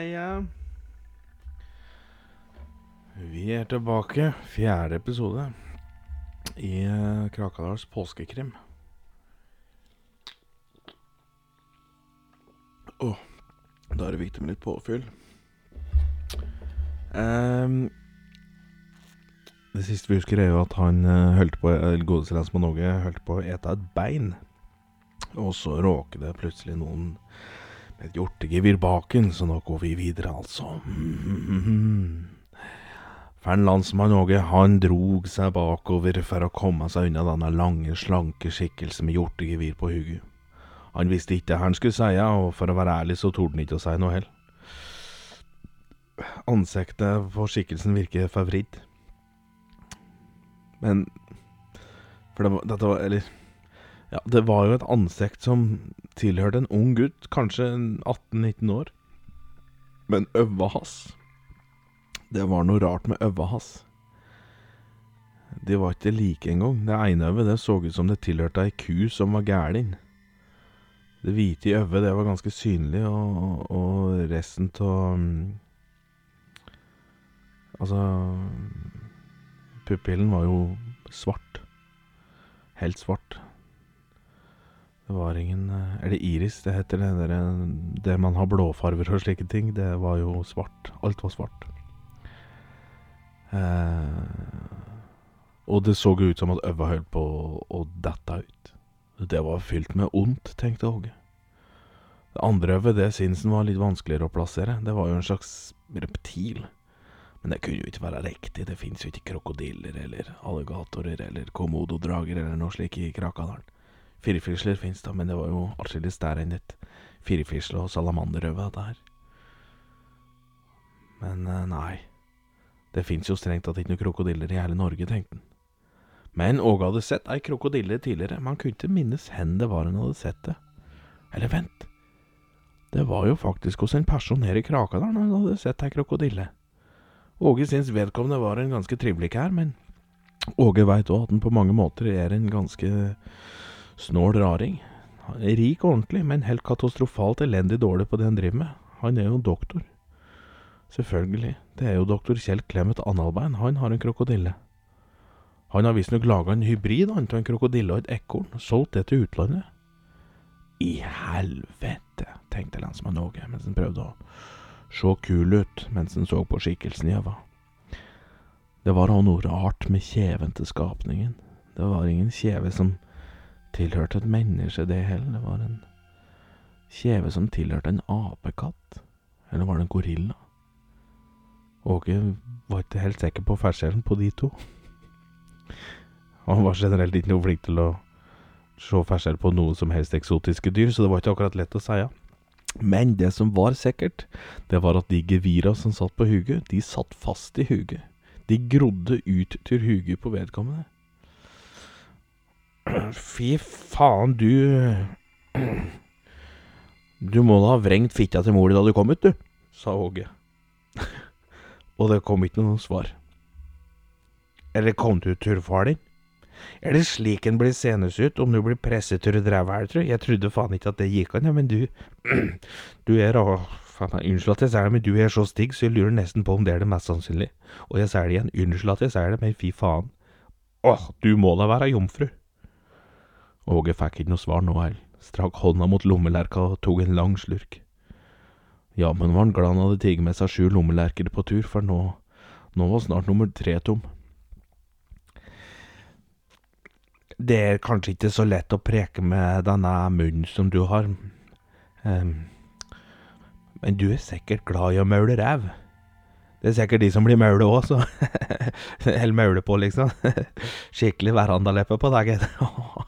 Ja, ja. Vi er tilbake. Fjerde episode i uh, Krakadals påskekrim. Åh, da er det viktig med litt påfyll. Um, det siste vi husker, er jo at han uh, holdt på godeste lensmann holdt på å ete et bein. Og så råker det plutselig noen et hjortegevir baken, så nå går vi videre, altså. Fernlandsmann Åge, han drog seg bakover for å komme seg unna denne lange, slanke skikkelsen med hjortegevir på hugget. Han visste ikke hva han skulle si, og for å være ærlig så torde han ikke å si noe heller. Ansiktet på skikkelsen virker favoritt. Men For det var, dette var Eller ja, det var jo et ansikt som tilhørte en ung gutt, kanskje 18-19 år. Men øva hans Det var noe rart med øva hans. De var ikke like engang. Det ene øyet så ut som det tilhørte ei ku som var gæren. Det hvite i øyet det var ganske synlig, og, og resten av Altså Pupillen var jo svart. Helt svart. Det var ingen Er det iris det heter, det der, der man har blåfarver og slike ting? Det var jo svart. Alt var svart. Eh, og det så ut som at øva holdt på å dette ut. Det var fylt med ondt, tenkte Åge. Det andre øvet, det sinsen var litt vanskeligere å plassere. Det var jo en slags reptil. Men det kunne jo ikke være riktig. Det fins jo ikke krokodiller eller alligatorer eller komododrager eller noe slikt i Krakadalen. Firfisler fins da, men det var jo atskillig stærre enn et firfisle- og salamanderøve, dette her. Men nei, det fins jo strengt tatt ikke noen krokodiller i hele Norge, tenkte han. Men Åge hadde sett ei krokodille tidligere, men han kunne ikke minnes hen det var han hadde sett det. Eller vent, det var jo faktisk hos en person her i Krakadalen han hadde sett ei krokodille. Åge syns vedkommende var en ganske trivelig kær, men Åge veit òg at han på mange måter er en ganske snål raring. Rik og ordentlig, men helt katastrofalt elendig dårlig på det han driver med. Han er jo doktor. Selvfølgelig, det er jo doktor Kjell Clemet Analbein, han har en krokodille. Han har visstnok laga en hybrid av en krokodille og et ekorn, og solgt det til utlandet. I helvete, tenkte lensmann Åge mens han prøvde å se kul ut mens han så på skikkelsen i øva. Det var òg noe rart med kjeven til skapningen. Det var ingen kjeve som tilhørte et menneske, det heller. Det var en kjeve som tilhørte en apekatt. Eller var det en gorilla? Åge var ikke helt sikker på forskjellen på de to. Han var generelt ikke noe flink til å se forskjell på noe som helst eksotiske dyr, så det var ikke akkurat lett å si. Ja. Men det som var sikkert, det var at de gevira som satt på huget, de satt fast i huget. De grodde ut til huget på vedkommende. Fy faen, du Du må da ha vrengt fitta til mor di da du kom ut, du, sa Åge. Og det kom ikke noe svar. Eller kom du til far din? Er det slik en blir senes ut om du blir presset til å dreve her, tru? Jeg trodde faen ikke at det gikk an, ja, men du Du er da unnskyld at jeg sier det, men du er så stygg, så jeg lurer nesten på om det er det mest sannsynlig. Og jeg sier det igjen, unnskyld at jeg sier det, men fy faen. Åh, du må da være jomfru. Åge fikk ikke noe svar nå heller, strakk hånda mot lommelerka og tok en lang slurk. Jammen var han glad han hadde tatt med seg sju lommelerker på tur, for nå, nå var snart nummer tre tom. Det er kanskje ikke så lett å preke med denne munnen som du har, um, men du er sikkert glad i å maule ræv. Det er sikkert de som blir maule òg, så Eller maule på, liksom. Skikkelig verandaleppe på deg.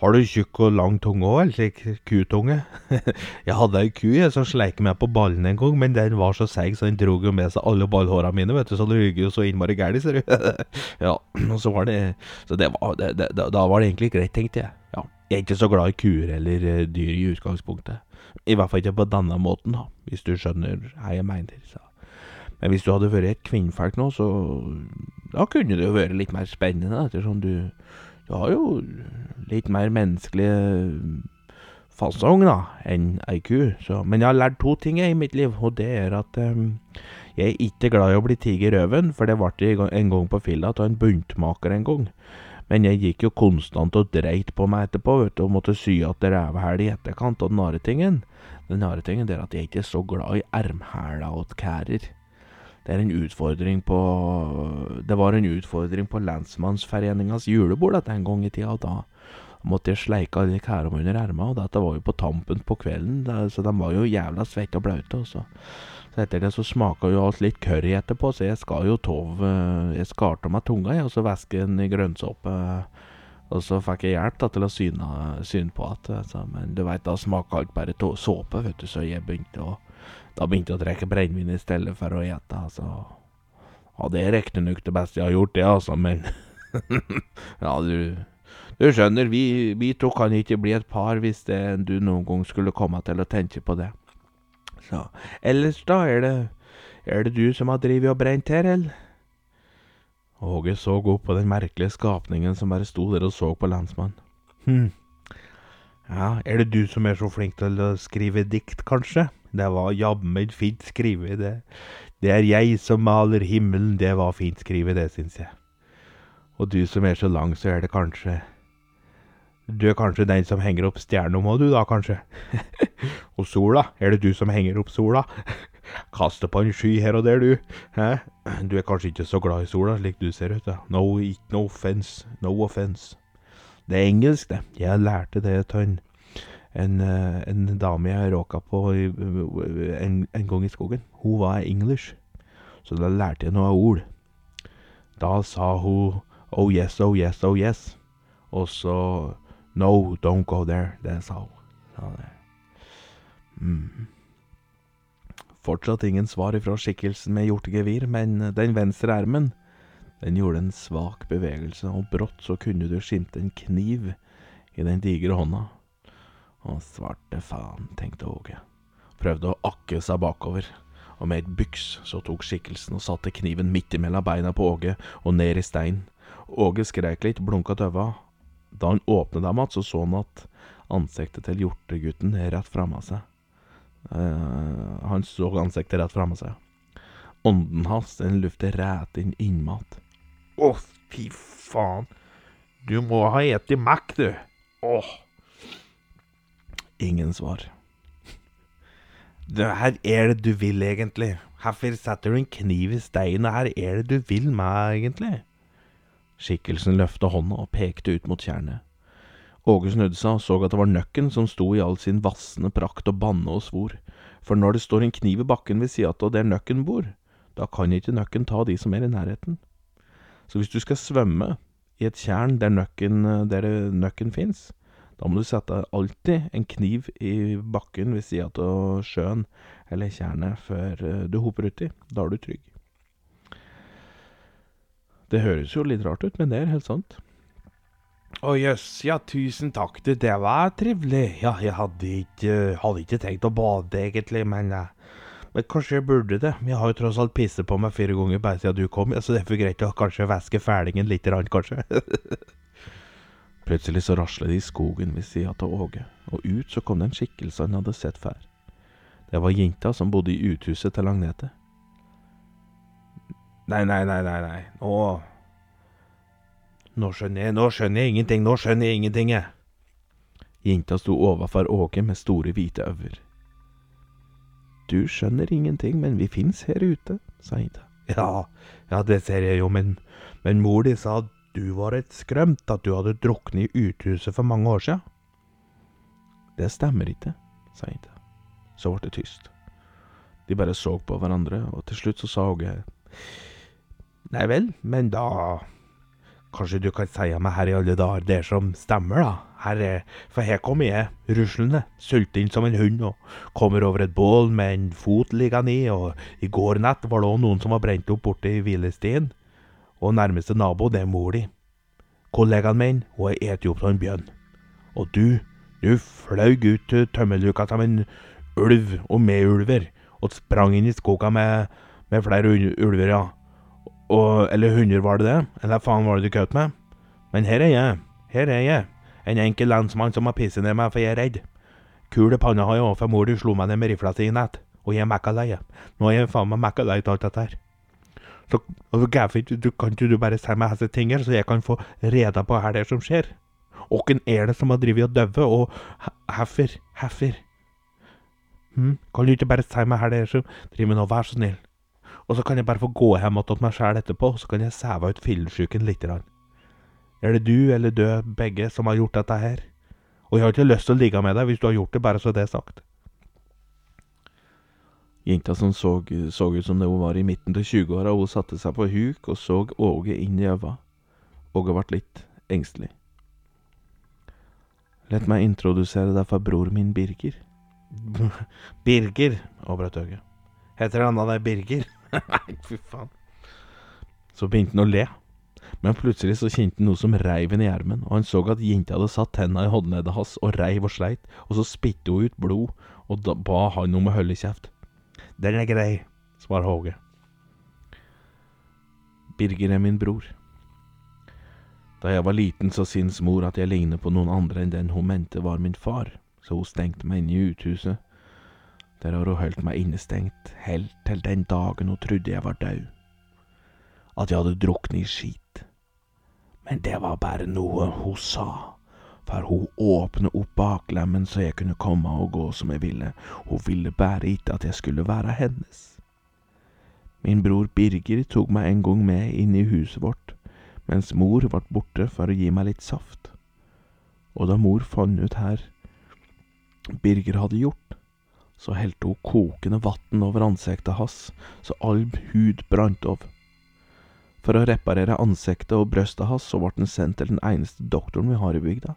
Har du tjukk og lang tunge òg, eller slik kutunge? Jeg hadde ei ku jeg som sleik meg på ballen en gang, men den var så seig så den dro jo med seg alle ballhåra mine, vet du, så det rygger jo så innmari gæli, ser du. Ja, og så var det Så det var, det, det, da var det egentlig greit, tenkte jeg. Ja, jeg er ikke så glad i kuer eller eh, dyr i utgangspunktet. I hvert fall ikke på denne måten, da, hvis du skjønner hva jeg mener. Så. Men hvis du hadde vært et kvinnfolk nå, så Da kunne det jo vært litt mer spennende, ettersom du Du har jo litt mer menneskelig fasong, da, enn ei ku. Men jeg har lært to ting i mitt liv, og det er at um, jeg er ikke glad i å bli tatt i røven, for det ble jeg en gang på filla av en buntmaker en gang. Men jeg gikk jo konstant og dreit på meg etterpå, vet du, og måtte sy att rævhæl i etterkant. Og den rare tingen, den rare tingen er at jeg ikke er så glad i ermhæla åt kærer. Det på Det var en utfordring på Landsmannsforeningas julebord dette en gang i tida, og da måtte jeg sleike alle kærene under erma, og dette var jo på tampen på kvelden, så de var jo jævla svette og blaute. Så. så etter det så smaka jo alt litt curry etterpå, så jeg skal jo tov Jeg skar av meg tunga, jeg, og så væske den i grønnsåpe. Og så fikk jeg hjelp da, til å syne, syne på at Men du veit, da smaka alt bare såpe, vet du, så jeg begynte å da begynte jeg å drikke brennevin i stedet for å ete, altså. Ja, det er riktignok det beste jeg har gjort, det, altså, men Ja, du Du skjønner, vi, vi, to kan ikke bli et par hvis det, du noen gang skulle komme til å tenke på det. Så Ellers, da, er det Er det du som har drevet og brent her, eller? Åge så opp på den merkelige skapningen som bare sto der og så på lensmannen. Hm. Ja, er det du som er så flink til å skrive dikt, kanskje? Det var jammen fint skrevet, det. Det er jeg som maler himmelen, det var fint skrevet, det, syns jeg. Og du som er så lang, så er det kanskje Du er kanskje den som henger opp stjerna, må du da, kanskje? og sola, er det du som henger opp sola? Kaster på en sky her og der, du. Hæ? Du er kanskje ikke så glad i sola, slik du ser ut, da. No, no offense. No offense. Det er engelsk, det. Jeg lærte det av en en, eh, en dame jeg råka på en, en, gang i skogen. Hun var English, så da lærte jeg noen ord. Da sa hun oh yes, oh yes, oh yes. Og så no, don't go there. Det sa hun. Ja, det. Mm. Fortsatt ingen svar ifra skikkelsen med hjortegevir, men den venstre ermen, den gjorde en svak bevegelse, og brått så kunne du skimte en kniv i den digre hånda. Å, svarte faen, tenkte Åge. Prøvde å akke seg bakover, og med et byks så tok skikkelsen og satte kniven midt imellom beina på Åge og ned i steinen. Åge skreik litt, blunka tøva. Da han åpnet dem igjen, så så han at ansiktet til hjortegutten rett framme seg. Uh, han så ansiktet rett framme seg. Ånden hans, den luftet rett inn innmat. Å, fy faen. Du må ha eti Mac, du. Åh. Ingen svar. Det her er det du vil, egentlig. Hvorfor setter du en kniv i steinen? Her er det du vil meg, egentlig. Skikkelsen løfta hånda og pekte ut mot tjernet. Åge snudde seg og så at det var nøkken som sto i all sin vassende prakt og banne og svor. For når det står en kniv i bakken ved sida av der nøkken bor, da kan ikke nøkken ta de som er i nærheten. Så hvis du skal svømme i et tjern der nøkken, der nøkken fins, da må du sette alltid en kniv i bakken ved sida av sjøen eller tjernet før eh, du hopper uti. Da er du trygg. Det høres jo litt rart ut, men det er helt sant. Å jøss, ja, tusen takk, du, det var trivelig. Ja, jeg hadde ikke, hadde ikke tenkt å bade, egentlig, men, eh, men kanskje jeg burde det. Jeg har jo tross alt pisset på meg fire ganger bare siden du kom, så det er for greit å kanskje væske fælingen litt, kanskje. Plutselig så raslet det i skogen ved sida av Åge, og ut så kom det en skikkelse han hadde sett før. Det var jenta som bodde i uthuset til Agnete. Nei, nei, nei, nei, nei, nå Nå skjønner jeg, nå skjønner jeg ingenting, nå skjønner jeg ingenting, jeg. Jenta sto overfor Åge med store, hvite øyne. Du skjønner ingenting, men vi fins her ute, sa Ida. Ja, ja, det ser jeg jo, men, men mor di sa at du var et skrømt at du hadde druknet i uthuset for mange år siden. Det stemmer ikke, sa Ida. Så ble det tyst. De bare så på hverandre, og til slutt så sa Åge Nei vel, men da Kanskje du kan si meg her i alle dager det som stemmer, da? Her er, for her kommer jeg, ruslende, sulten som en hund, og kommer over et bål med en fot liggende i, og i går natt var det òg noen som var brent opp borte i hvilestien og nærmeste nabo, det er mor di. Kollegaen min, hun er spist opp av en bjørn. Og du, du fløy ut til tømmerluka som en ulv og med ulver, og sprang inn i skogen med, med flere ulver, ja. Og, eller hunder, var det det? Eller faen var det du køt med? Men her er jeg, her er jeg, en enkel lensmann som har pisset ned meg for jeg er redd. Kul i panna har jeg òg, for mor du slo meg ned med rifla si i natt. Og jeg er mekka lei. Nå er jeg faen meg mekka lei av alt dette her. Så altså, du, kan ikke du bare si meg disse tingene, så jeg kan få reda på hva det er som skjer? Åkken er det som har drevet og dødd, og heffer, heffer? Hm? Kan du ikke bare si meg hva det er som driver med nå, vær så snill? Og så kan jeg bare få gå hjem til meg sjæl etterpå, og så kan jeg sæve ut fillesjuken lite grann. Er det du eller du begge som har gjort dette her? Og jeg har ikke lyst til å ligge med deg hvis du har gjort det, bare så det er sagt. Jenta som så, så ut som det hun var i midten til 20-åra, hun satte seg på huk og så Åge inn i øynene. Åge ble litt engstelig. Let meg introdusere deg for bror min Birger. Birger, avbrøt Åge. Heter han deg Birger? Nei, fy faen. Så begynte han å le. Men plutselig så kjente han noe som reiv ham i ermen, og han så at jenta hadde satt tenna i håndleddet hans og reiv og sleit, og så spytte hun ut blod, og da ba han om å holde kjeft. Den er grei, svarer Håge. Birger er min bror. Da jeg var liten, så syntes mor at jeg lignet på noen andre enn den hun mente var min far, så hun stengte meg inne i uthuset. Der har hun holdt meg innestengt, helt til den dagen hun trodde jeg var død. At jeg hadde druknet i skit. Men det var bare noe hun sa, for hun åpnet opp baklemmen så jeg kunne komme og gå som jeg ville, hun ville bare ikke at jeg skulle være hennes. Min bror Birger tok meg en gang med inn i huset vårt, mens mor ble borte for å gi meg litt saft. Og da mor fant ut her Birger hadde gjort, så helte hun kokende vann over ansiktet hans, så all hud brant av. For å reparere ansiktet og brystet hans, så ble han sendt til den eneste doktoren vi har i bygda.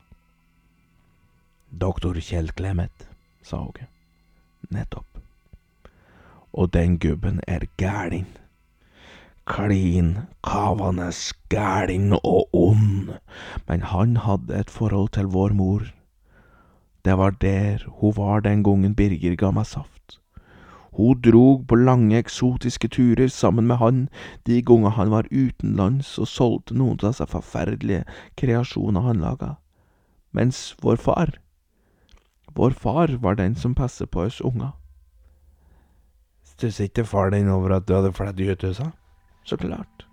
Doktor Kjell Clemet, sa Åge. Nettopp. Og den gubben er gæren. Klin kavende gæren og ond, men han hadde et forhold til vår mor. Det var der hun var den gangen Birger ga meg saft. Hun drog på lange, eksotiske turer sammen med han de ganger han var utenlands og solgte noen av disse forferdelige kreasjonene han laga. Mens vår far, vår far var den som passet på oss unger. Stusset ikke far din over at du hadde fledd i uthuset? Så klart.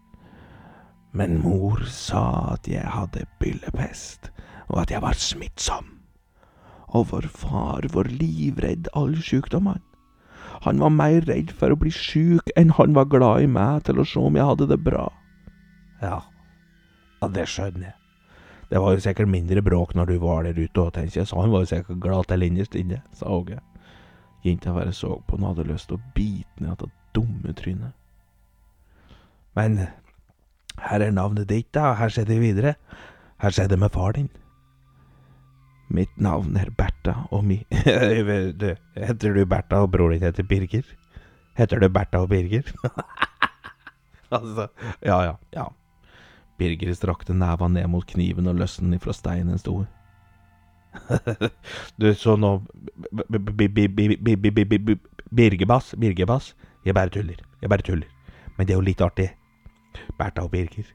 Men mor sa at jeg hadde byllepest, og at jeg var smittsom. Og vår far var livredd alle sjukdommene. Han var mer redd for å bli sjuk enn han var glad i meg til å se om jeg hadde det bra. Ja, ja det skjønner jeg. Det var jo sikkert mindre bråk når du var der ute òg, tenker jeg, så han var jo sikkert glad til innerst inne, sa Åge. Jenta bare så på han hadde lyst til å bite ned det dumme trynet. Men her er navnet ditt, da, her ser det videre. Her skjedde det med far din. Mitt navn er Bertha, og mi Heter du Bertha, og broren din heter Birger? Heter du Bertha og Birger? altså, ja, ja, ja. Birger strakte neva ned mot kniven og løsnet ifra steinen sto. du, så nå Birgebass, Birgebass. Jeg bare tuller, jeg bare tuller. Men det er jo litt artig. Bertha og Birger.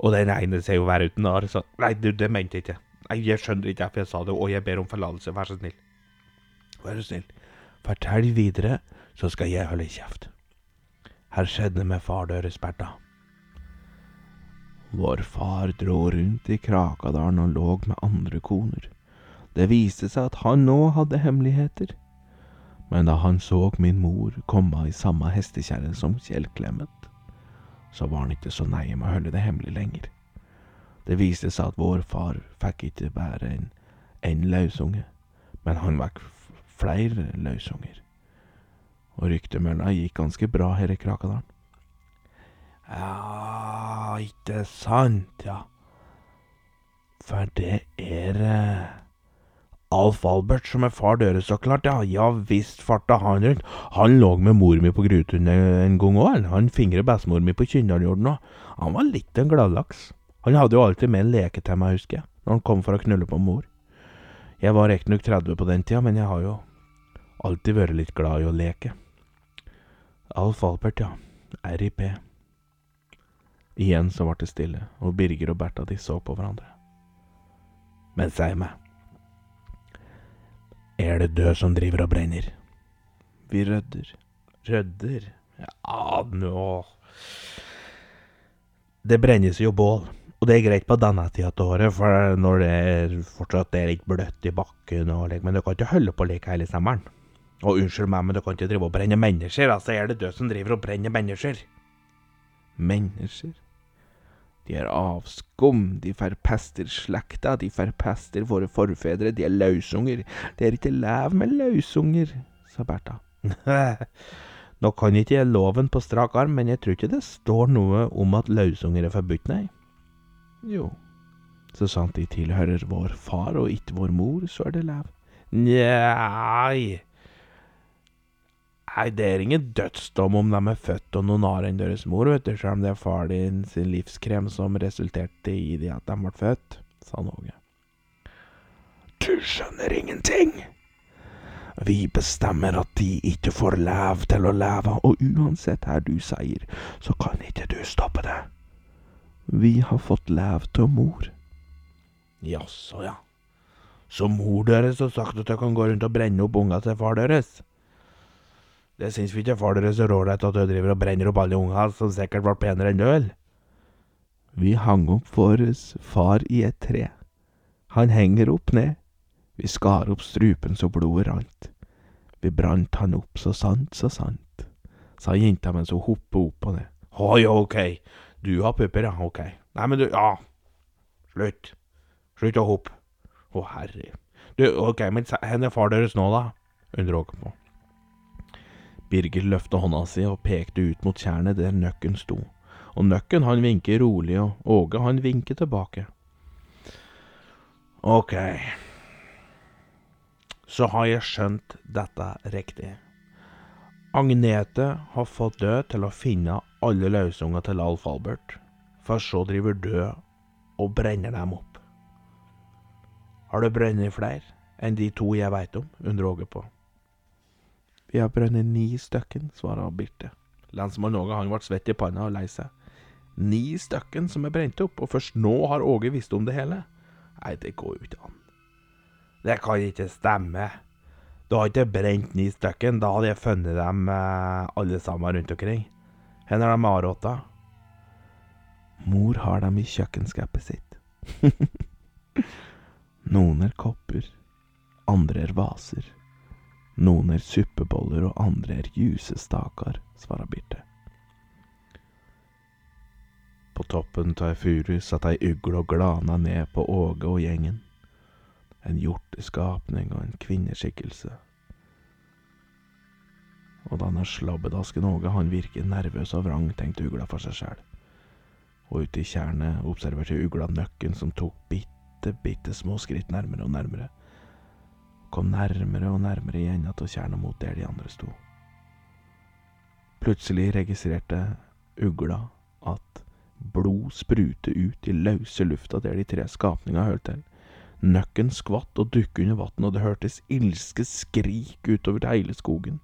Og den ene ser jo være uten arr, så Nei, du, det mente jeg ikke. Nei, jeg skjønner ikke hvorfor jeg sa det, og jeg ber om forlatelse, vær så snill. Vær så snill. Fortell videre, så skal jeg holde kjeft. Her skjedde med far deres, Bertha. Vår far dro rundt i Krakadalen og lå med andre koner. Det viste seg at han nå hadde hemmeligheter. Men da han så min mor komme i samme hestekjerre som Kjell Clement, så var han ikke så nøye med å holde det hemmelig lenger. Det viste seg at vår far fikk ikke bare en, en løsunge, men han fikk flere løsunger. Og ryktemølla gikk ganske bra her i Krakadalen. Ja, ikke sant, ja. For det er eh, Alf Albert som er far deres, så klart, ja. Ja visst farta han rundt. Han lå med mor mi på Grutun en gang òg, han fingret bestemor mi på Kyndaljorden òg. Han var litt en gladlaks. Han hadde jo alltid med en leke til meg, husker jeg, når han kom for å knulle på mor. Jeg var riktignok 30 på den tida, men jeg har jo alltid vært litt glad i å leke. Alf Albert, ja. RIP. Igjen så ble det stille, og Birger og Bertha de så på hverandre. Men si meg, Er det død som driver og brenner? Vi rødder. Rødder? Ja, nå Det brennes jo bål. Og det er greit på denne tida av året, for når det er fortsatt er litt bløtt i bakken og like, Men du kan ikke holde på like hele sommeren. Og unnskyld meg, men du kan ikke drive og brenne mennesker. Altså, er det død som driver og brenner mennesker? Mennesker? De er avskum, de forpester slekta, de forpester våre forfedre, de er løsunger. Det er ikke lev med løsunger, sa Bertha. Nå kan ikke jeg loven på strak arm, men jeg tror ikke det står noe om at løsunger er forbudt, nei. Jo, så sant de tilhører vår far og ikke vår mor, så er det lav. Njei. Nei, det er ingen dødsdom om de er født og noen har enn deres mor, vet du, selv om det er far din sin livskrem som resulterte i det at de ble født, sa Någe. Du skjønner ingenting. Vi bestemmer at de ikke får leve til å leve, og uansett hva du sier, så kan ikke du stoppe det. Vi har fått lev til mor. Jaså, ja. Så mor deres har sagt at jeg kan gå rundt og brenne opp unga til far deres? Det syns vi ikke far deres er ålreit at du driver og brenner opp alle unga som sikkert ble penere enn du, vel? Vi hang opp vår far i et tre. Han henger opp ned. Vi skar opp strupen så blodet rant. Vi brant han opp så sant, så sant, sa jenta mens hun hoppa opp og ned. Ja, ok, du har pupper, ja, ok. Nei, men du, ja, slutt. Slutt å hoppe. Å, herre. Du, ok, men hvor er far deres nå, da? undrer Åke på. Birger løftet hånda si og pekte ut mot tjernet der Nøkken sto, og Nøkken han vinker rolig, og Åge han vinker tilbake. Ok, så har jeg skjønt dette riktig. Agnete har fått død til å finne alle løsunga til Alf Albert, for så driver død og brenner dem opp. Har du brent flere enn de to jeg veit om? undrer Åge på. Vi har brent ni stykken, svarer Birte. Lensmann Åge han ble svett i panna og lei seg. Ni stykken som er brent opp, og først nå har Åge visst om det hele? Nei, det går jo ikke an. Det kan ikke stemme. Du har ikke brent ni stykken, da hadde jeg funnet dem eh, alle sammen rundt omkring. Hvor er de Aråtta? Mor har dem i kjøkkenskapet sitt. Noen er kopper, andre er vaser. Noen er suppeboller og andre er jusestaker, svarer Birte. På toppen av ei furu satt ei ugle og glana ned på Åge og gjengen. En hjorteskapning og en kvinneskikkelse. Og denne slabbedasken Åge, han virker nervøs og vrang, tenkte ugla for seg sjæl. Og ute i tjernet observerte ugla nøkken som tok bitte, bitte små skritt nærmere og nærmere kom nærmere og nærmere igjen av tjernet mot der de andre sto. Plutselig registrerte ugla at blod sprutet ut i løse lufta der de tre skapningene holdt til. Nøkken skvatt og dukket under vann, og det hørtes ilske skrik utover hele skogen.